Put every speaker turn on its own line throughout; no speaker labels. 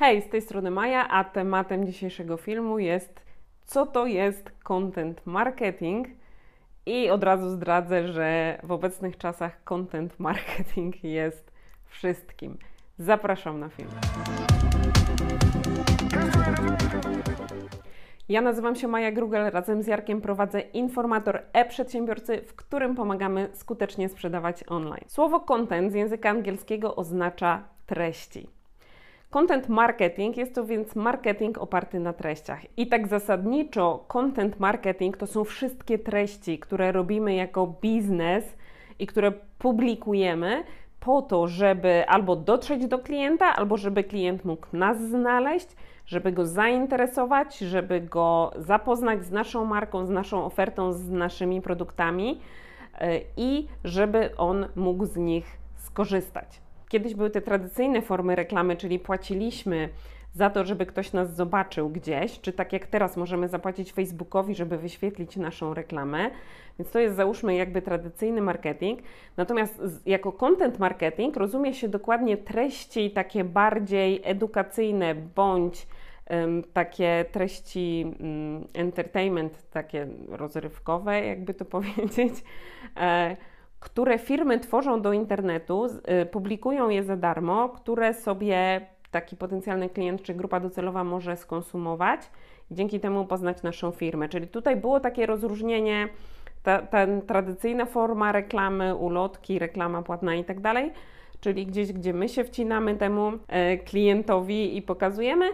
Hej, z tej strony Maja, a tematem dzisiejszego filmu jest co to jest content marketing. I od razu zdradzę, że w obecnych czasach content marketing jest wszystkim. Zapraszam na film. Ja nazywam się Maja Grugel, razem z Jarkiem prowadzę informator e-przedsiębiorcy, w którym pomagamy skutecznie sprzedawać online. Słowo content z języka angielskiego oznacza treści. Content marketing jest to więc marketing oparty na treściach. I tak zasadniczo content marketing to są wszystkie treści, które robimy jako biznes i które publikujemy po to, żeby albo dotrzeć do klienta, albo żeby klient mógł nas znaleźć, żeby go zainteresować, żeby go zapoznać z naszą marką, z naszą ofertą, z naszymi produktami e, i żeby on mógł z nich skorzystać. Kiedyś były te tradycyjne formy reklamy, czyli płaciliśmy za to, żeby ktoś nas zobaczył gdzieś, czy tak jak teraz możemy zapłacić Facebookowi, żeby wyświetlić naszą reklamę. Więc to jest załóżmy jakby tradycyjny marketing. Natomiast jako content marketing rozumie się dokładnie treści takie bardziej edukacyjne bądź um, takie treści um, entertainment, takie rozrywkowe, jakby to powiedzieć. E, które firmy tworzą do internetu, y, publikują je za darmo, które sobie taki potencjalny klient czy grupa docelowa może skonsumować i dzięki temu poznać naszą firmę. Czyli tutaj było takie rozróżnienie, ta, ta tradycyjna forma reklamy, ulotki, reklama płatna i tak dalej, czyli gdzieś, gdzie my się wcinamy temu e, klientowi i pokazujemy,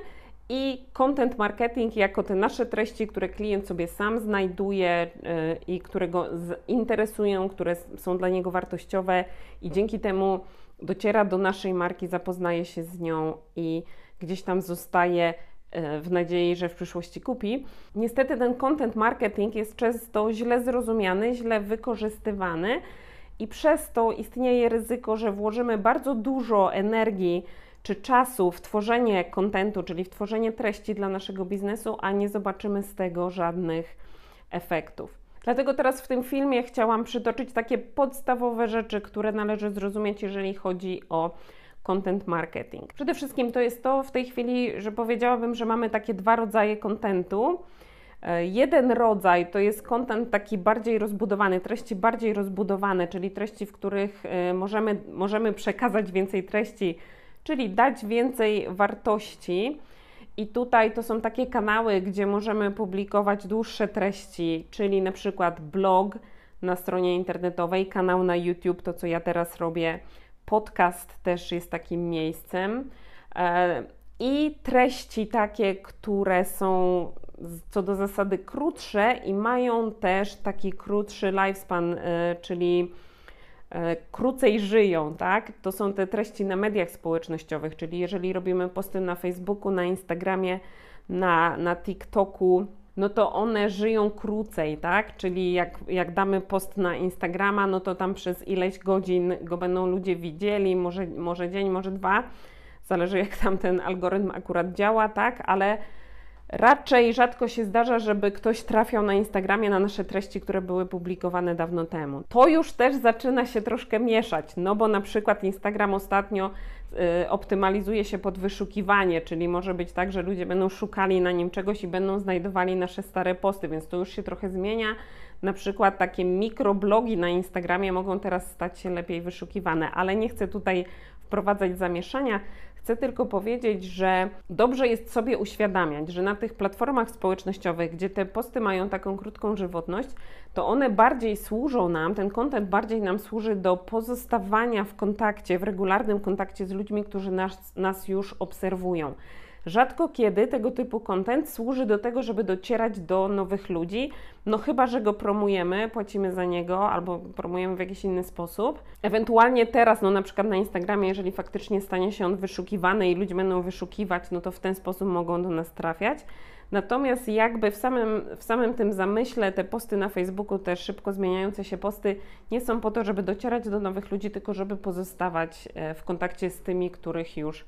i content marketing jako te nasze treści, które klient sobie sam znajduje y, i które go interesują, które są dla niego wartościowe i dzięki temu dociera do naszej marki, zapoznaje się z nią i gdzieś tam zostaje y, w nadziei, że w przyszłości kupi. Niestety ten content marketing jest często źle zrozumiany, źle wykorzystywany i przez to istnieje ryzyko, że włożymy bardzo dużo energii czy czasu w tworzenie kontentu, czyli w tworzenie treści dla naszego biznesu, a nie zobaczymy z tego żadnych efektów. Dlatego teraz w tym filmie chciałam przytoczyć takie podstawowe rzeczy, które należy zrozumieć, jeżeli chodzi o content marketing. Przede wszystkim to jest to w tej chwili, że powiedziałabym, że mamy takie dwa rodzaje kontentu. Jeden rodzaj to jest kontent taki bardziej rozbudowany, treści bardziej rozbudowane, czyli treści, w których e, możemy, możemy przekazać więcej treści czyli dać więcej wartości. I tutaj to są takie kanały, gdzie możemy publikować dłuższe treści, czyli na przykład blog na stronie internetowej, kanał na YouTube, to co ja teraz robię, podcast też jest takim miejscem. E, I treści takie, które są co do zasady krótsze i mają też taki krótszy lifespan, e, czyli krócej żyją, tak? To są te treści na mediach społecznościowych, czyli jeżeli robimy posty na Facebooku, na Instagramie, na, na TikToku, no to one żyją krócej, tak? Czyli jak, jak damy post na Instagrama, no to tam przez ileś godzin go będą ludzie widzieli, może, może dzień, może dwa, zależy jak tam ten algorytm akurat działa, tak? Ale Raczej rzadko się zdarza, żeby ktoś trafiał na Instagramie na nasze treści, które były publikowane dawno temu. To już też zaczyna się troszkę mieszać, no bo na przykład Instagram ostatnio y, optymalizuje się pod wyszukiwanie, czyli może być tak, że ludzie będą szukali na nim czegoś i będą znajdowali nasze stare posty, więc to już się trochę zmienia. Na przykład takie mikroblogi na Instagramie mogą teraz stać się lepiej wyszukiwane, ale nie chcę tutaj wprowadzać zamieszania. Chcę tylko powiedzieć, że dobrze jest sobie uświadamiać, że na tych platformach społecznościowych, gdzie te posty mają taką krótką żywotność, to one bardziej służą nam, ten kontent bardziej nam służy do pozostawania w kontakcie, w regularnym kontakcie z ludźmi, którzy nas, nas już obserwują. Rzadko kiedy tego typu content służy do tego, żeby docierać do nowych ludzi, no chyba, że go promujemy, płacimy za niego albo promujemy w jakiś inny sposób. Ewentualnie teraz, no na przykład na Instagramie, jeżeli faktycznie stanie się on wyszukiwany i ludzie będą wyszukiwać, no to w ten sposób mogą do nas trafiać. Natomiast jakby w samym, w samym tym zamyśle te posty na Facebooku, te szybko zmieniające się posty, nie są po to, żeby docierać do nowych ludzi, tylko żeby pozostawać e, w kontakcie z tymi, których już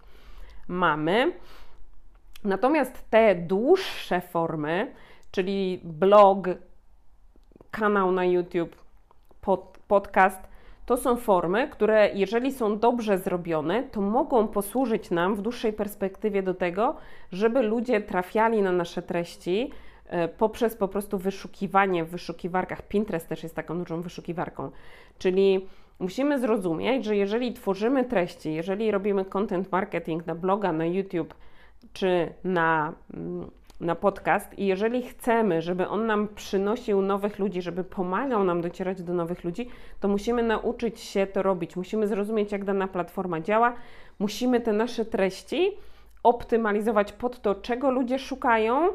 mamy. Natomiast te dłuższe formy, czyli blog, kanał na YouTube, pod, podcast, to są formy, które jeżeli są dobrze zrobione, to mogą posłużyć nam w dłuższej perspektywie do tego, żeby ludzie trafiali na nasze treści e, poprzez po prostu wyszukiwanie w wyszukiwarkach. Pinterest też jest taką dużą wyszukiwarką. Czyli musimy zrozumieć, że jeżeli tworzymy treści, jeżeli robimy content marketing na bloga, na YouTube czy na mm, na podcast i jeżeli chcemy, żeby on nam przynosił nowych ludzi, żeby pomagał nam docierać do nowych ludzi, to musimy nauczyć się to robić. Musimy zrozumieć, jak dana platforma działa. Musimy te nasze treści optymalizować pod to, czego ludzie szukają,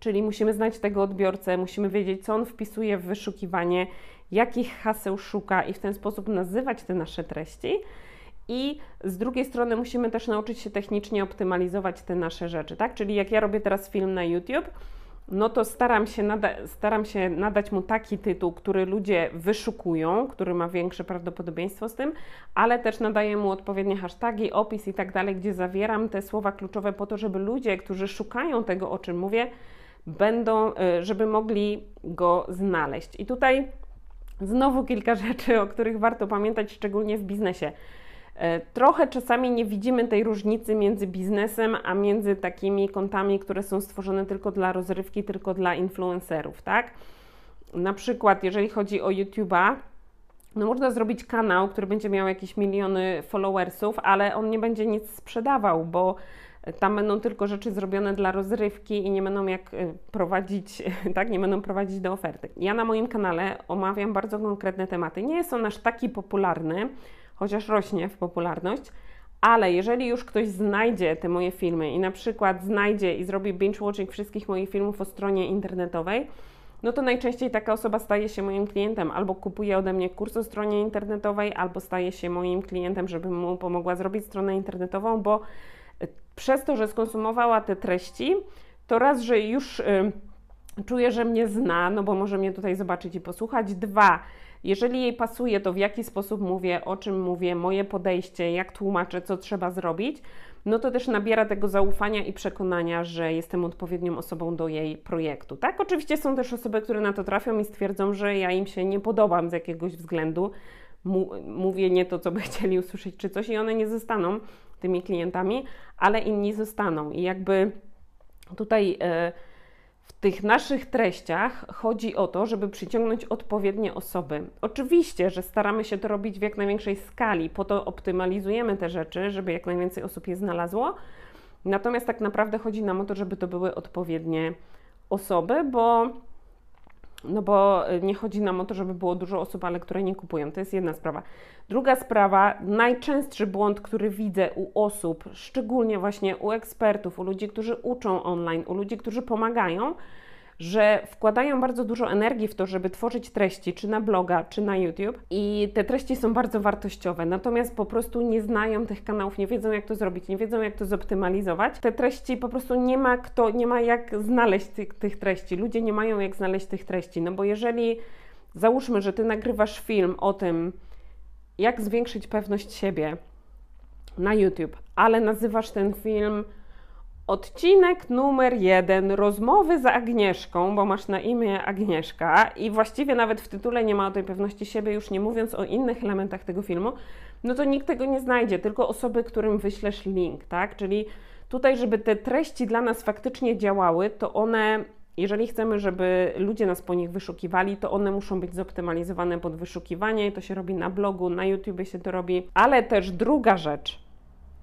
czyli musimy znać tego odbiorcę, musimy wiedzieć, co on wpisuje w wyszukiwanie, jakich haseł szuka i w ten sposób nazywać te nasze treści i z drugiej strony musimy też nauczyć się technicznie optymalizować te nasze rzeczy, tak? Czyli jak ja robię teraz film na YouTube, no to staram się, nada staram się nadać mu taki tytuł, który ludzie wyszukują, który ma większe prawdopodobieństwo z tym, ale też nadaję mu odpowiednie hasztagi, opis i tak dalej, gdzie zawieram te słowa kluczowe po to, żeby ludzie, którzy szukają tego, o czym mówię, będą, y, żeby mogli go znaleźć. I tutaj znowu kilka rzeczy, o których warto pamiętać, szczególnie w biznesie. E, trochę czasami nie widzimy tej różnicy między biznesem, a między takimi kontami, które są stworzone tylko dla rozrywki, tylko dla influencerów, tak? Na przykład, jeżeli chodzi o YouTube'a, no można zrobić kanał, który będzie miał jakieś miliony followersów, ale on nie będzie nic sprzedawał, bo tam będą tylko rzeczy zrobione dla rozrywki i nie będą jak e, prowadzić, tak, nie będą prowadzić do oferty. Ja na moim kanale omawiam bardzo konkretne tematy. Nie jest on aż taki popularny, chociaż rośnie w popularność. Ale jeżeli już ktoś znajdzie te moje filmy i na przykład znajdzie i zrobi binge-watching wszystkich moich filmów o stronie internetowej, no to najczęściej taka osoba staje się moim klientem, albo kupuje ode mnie kurs o stronie internetowej, albo staje się moim klientem, żebym mu pomogła zrobić stronę internetową, bo y, przez to, że skonsumowała te treści, to raz, że już y, czuje, że mnie zna, no bo może mnie tutaj zobaczyć i posłuchać. Dwa, jeżeli jej pasuje to, w jaki sposób mówię, o czym mówię, moje podejście, jak tłumaczę, co trzeba zrobić, no to też nabiera tego zaufania i przekonania, że jestem odpowiednią osobą do jej projektu. Tak, oczywiście są też osoby, które na to trafią i stwierdzą, że ja im się nie podobam z jakiegoś względu, mówię nie to, co by chcieli usłyszeć, czy coś, i one nie zostaną tymi klientami, ale inni zostaną. I jakby tutaj. Yy, tych naszych treściach chodzi o to, żeby przyciągnąć odpowiednie osoby. Oczywiście, że staramy się to robić w jak największej skali, po to optymalizujemy te rzeczy, żeby jak najwięcej osób je znalazło. Natomiast tak naprawdę chodzi nam o to, żeby to były odpowiednie osoby, bo no bo nie chodzi nam o to, żeby było dużo osób, ale które nie kupują. To jest jedna sprawa. Druga sprawa, najczęstszy błąd, który widzę u osób, szczególnie właśnie u ekspertów, u ludzi, którzy uczą online, u ludzi, którzy pomagają, że wkładają bardzo dużo energii w to, żeby tworzyć treści, czy na bloga, czy na YouTube, i te treści są bardzo wartościowe, natomiast po prostu nie znają tych kanałów, nie wiedzą, jak to zrobić, nie wiedzą, jak to zoptymalizować. Te treści po prostu nie ma kto, nie ma jak znaleźć tych, tych treści. Ludzie nie mają jak znaleźć tych treści, no bo jeżeli załóżmy, że ty nagrywasz film o tym, jak zwiększyć pewność siebie na YouTube, ale nazywasz ten film Odcinek numer jeden, rozmowy z Agnieszką, bo masz na imię Agnieszka i właściwie nawet w tytule nie ma o tej pewności siebie, już nie mówiąc o innych elementach tego filmu, no to nikt tego nie znajdzie, tylko osoby, którym wyślesz link, tak? Czyli tutaj, żeby te treści dla nas faktycznie działały, to one, jeżeli chcemy, żeby ludzie nas po nich wyszukiwali, to one muszą być zoptymalizowane pod wyszukiwanie. I to się robi na blogu, na YouTube się to robi, ale też druga rzecz,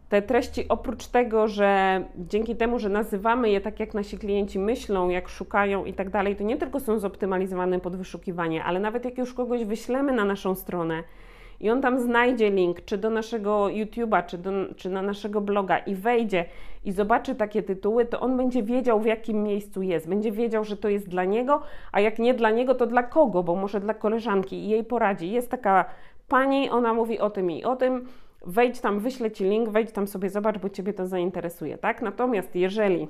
te treści oprócz tego, że dzięki temu, że nazywamy je tak, jak nasi klienci myślą, jak szukają i tak dalej, to nie tylko są zoptymalizowane pod wyszukiwanie, ale nawet jak już kogoś wyślemy na naszą stronę i on tam znajdzie link, czy do naszego YouTube'a, czy, czy na naszego bloga i wejdzie i zobaczy takie tytuły, to on będzie wiedział, w jakim miejscu jest. Będzie wiedział, że to jest dla niego, a jak nie dla niego, to dla kogo, bo może dla koleżanki i jej poradzi. Jest taka pani, ona mówi o tym i o tym wejdź tam, wyślę Ci link, wejdź tam sobie, zobacz, bo Ciebie to zainteresuje, tak? Natomiast jeżeli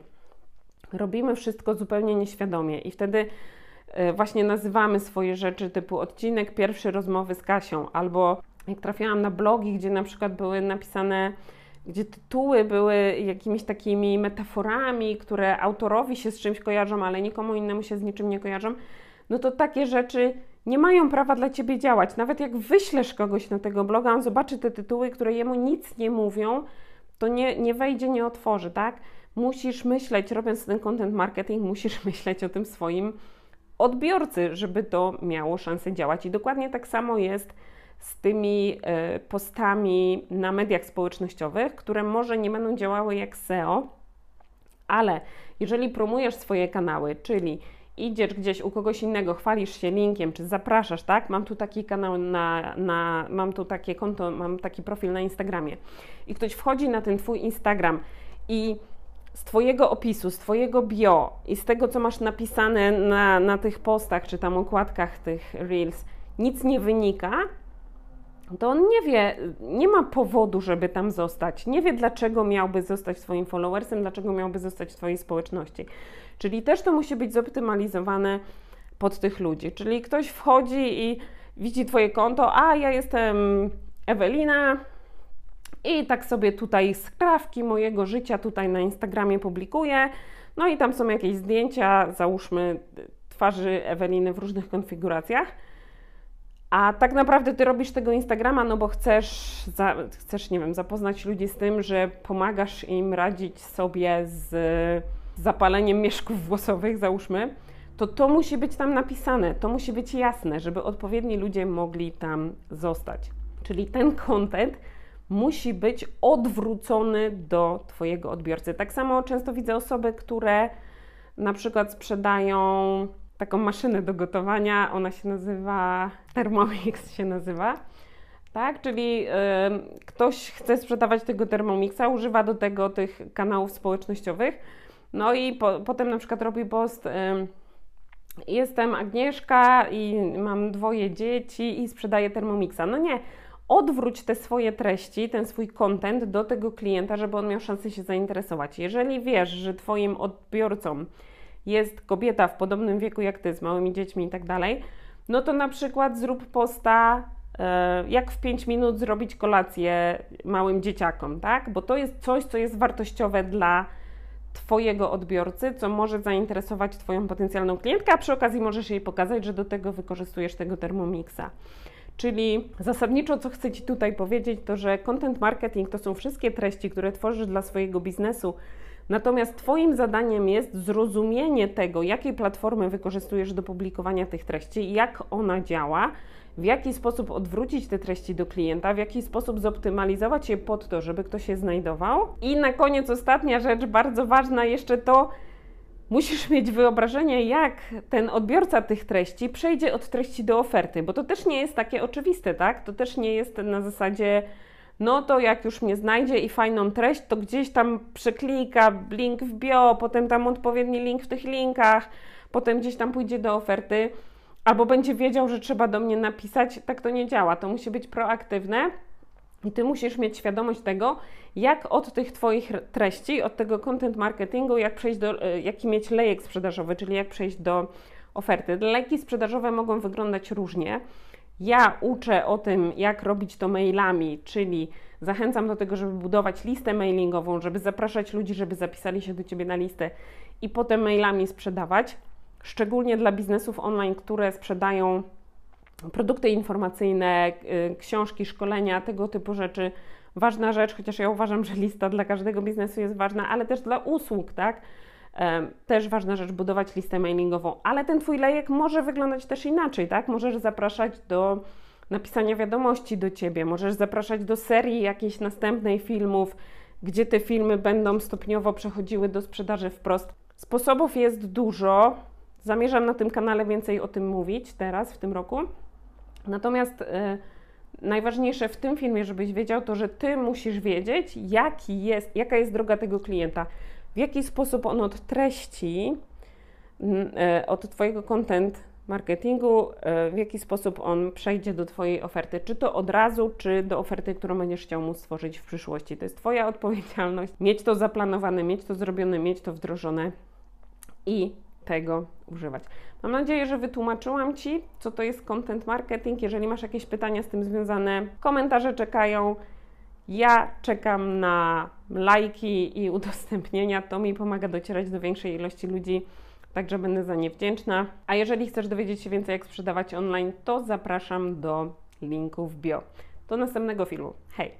robimy wszystko zupełnie nieświadomie i wtedy e, właśnie nazywamy swoje rzeczy typu odcinek pierwszy rozmowy z Kasią, albo jak trafiałam na blogi, gdzie na przykład były napisane, gdzie tytuły były jakimiś takimi metaforami, które autorowi się z czymś kojarzą, ale nikomu innemu się z niczym nie kojarzą, no to takie rzeczy nie mają prawa dla ciebie działać. Nawet jak wyślesz kogoś na tego bloga, on zobaczy te tytuły, które jemu nic nie mówią, to nie, nie wejdzie, nie otworzy, tak? Musisz myśleć, robiąc ten content marketing, musisz myśleć o tym swoim odbiorcy, żeby to miało szansę działać. I dokładnie tak samo jest z tymi e, postami na mediach społecznościowych, które może nie będą działały jak SEO, ale jeżeli promujesz swoje kanały, czyli idziesz gdzieś u kogoś innego, chwalisz się linkiem, czy zapraszasz, tak? Mam tu taki kanał na, na mam tu takie konto, mam taki profil na Instagramie i ktoś wchodzi na ten Twój Instagram i z Twojego opisu, z Twojego bio i z tego, co masz napisane na, na tych postach, czy tam okładkach tych Reels, nic nie wynika, to on nie wie, nie ma powodu, żeby tam zostać. Nie wie, dlaczego miałby zostać Twoim followersem, dlaczego miałby zostać w Twojej społeczności. Czyli też to musi być zoptymalizowane pod tych ludzi. Czyli ktoś wchodzi i widzi Twoje konto, a ja jestem Ewelina i tak sobie tutaj skrawki mojego życia tutaj na Instagramie publikuję. No i tam są jakieś zdjęcia, załóżmy twarzy Eweliny w różnych konfiguracjach. A tak naprawdę ty robisz tego Instagrama, no bo chcesz, za, chcesz, nie wiem, zapoznać ludzi z tym, że pomagasz im radzić sobie z zapaleniem mieszków włosowych, załóżmy, to to musi być tam napisane, to musi być jasne, żeby odpowiedni ludzie mogli tam zostać. Czyli ten content musi być odwrócony do Twojego odbiorcy. Tak samo często widzę osoby, które na przykład sprzedają taką maszynę do gotowania, ona się nazywa Thermomix się nazywa. Tak, czyli ktoś chce sprzedawać tego Thermomixa, używa do tego tych kanałów społecznościowych, no i po, potem na przykład robi post. Jestem Agnieszka i mam dwoje dzieci i sprzedaję Thermomixa. No nie, odwróć te swoje treści, ten swój content do tego klienta, żeby on miał szansę się zainteresować. Jeżeli wiesz, że Twoim odbiorcą jest kobieta w podobnym wieku jak Ty, z małymi dziećmi i tak dalej, no to na przykład zrób posta, e, jak w 5 minut zrobić kolację małym dzieciakom, tak? Bo to jest coś, co jest wartościowe dla Twojego odbiorcy, co może zainteresować Twoją potencjalną klientkę, a przy okazji możesz jej pokazać, że do tego wykorzystujesz tego Thermomixa. Czyli zasadniczo, co chcę Ci tutaj powiedzieć, to że content marketing to są wszystkie treści, które tworzysz dla swojego biznesu. Natomiast Twoim zadaniem jest zrozumienie tego, jakiej platformy wykorzystujesz do publikowania tych treści, jak ona działa, w jaki sposób odwrócić te treści do klienta, w jaki sposób zoptymalizować je pod to, żeby ktoś się znajdował. I na koniec ostatnia rzecz, bardzo ważna jeszcze to, musisz mieć wyobrażenie, jak ten odbiorca tych treści przejdzie od treści do oferty, bo to też nie jest takie oczywiste, tak? To też nie jest na zasadzie, no to jak już mnie znajdzie i fajną treść, to gdzieś tam przeklika link w bio, potem tam odpowiedni link w tych linkach, potem gdzieś tam pójdzie do oferty, albo będzie wiedział, że trzeba do mnie napisać. Tak to nie działa. To musi być proaktywne. I ty musisz mieć świadomość tego, jak od tych Twoich treści, od tego content marketingu, jak przejść do, e, jaki mieć lejek sprzedażowy, czyli jak przejść do oferty. Lejki sprzedażowe mogą wyglądać różnie. Ja uczę o tym, jak robić to mailami, czyli zachęcam do tego, żeby budować listę mailingową, żeby zapraszać ludzi, żeby zapisali się do Ciebie na listę i potem mailami sprzedawać, szczególnie dla biznesów online, które sprzedają produkty informacyjne, y, książki, szkolenia, tego typu rzeczy. Ważna rzecz, chociaż ja uważam, że lista dla każdego biznesu jest ważna, ale też dla usług, tak? Też ważna rzecz, budować listę mailingową, ale ten Twój lejek może wyglądać też inaczej, tak? Możesz zapraszać do napisania wiadomości do Ciebie, możesz zapraszać do serii jakiejś następnej filmów, gdzie te filmy będą stopniowo przechodziły do sprzedaży wprost. Sposobów jest dużo. Zamierzam na tym kanale więcej o tym mówić teraz, w tym roku. Natomiast y, najważniejsze w tym filmie, żebyś wiedział, to że ty musisz wiedzieć, jaki jest, jaka jest droga tego klienta, w jaki sposób on od treści, y, od Twojego content marketingu, y, w jaki sposób on przejdzie do Twojej oferty, czy to od razu, czy do oferty, którą będziesz chciał mu stworzyć w przyszłości. To jest Twoja odpowiedzialność, mieć to zaplanowane, mieć to zrobione, mieć to wdrożone i tego używać. Mam nadzieję, że wytłumaczyłam Ci, co to jest content marketing. Jeżeli masz jakieś pytania z tym związane, komentarze czekają. Ja czekam na lajki i udostępnienia. To mi pomaga docierać do większej ilości ludzi. także będę za nie wdzięczna. A jeżeli chcesz dowiedzieć się więcej, jak sprzedawać online, to zapraszam do linku w bio. Do następnego filmu. Hej!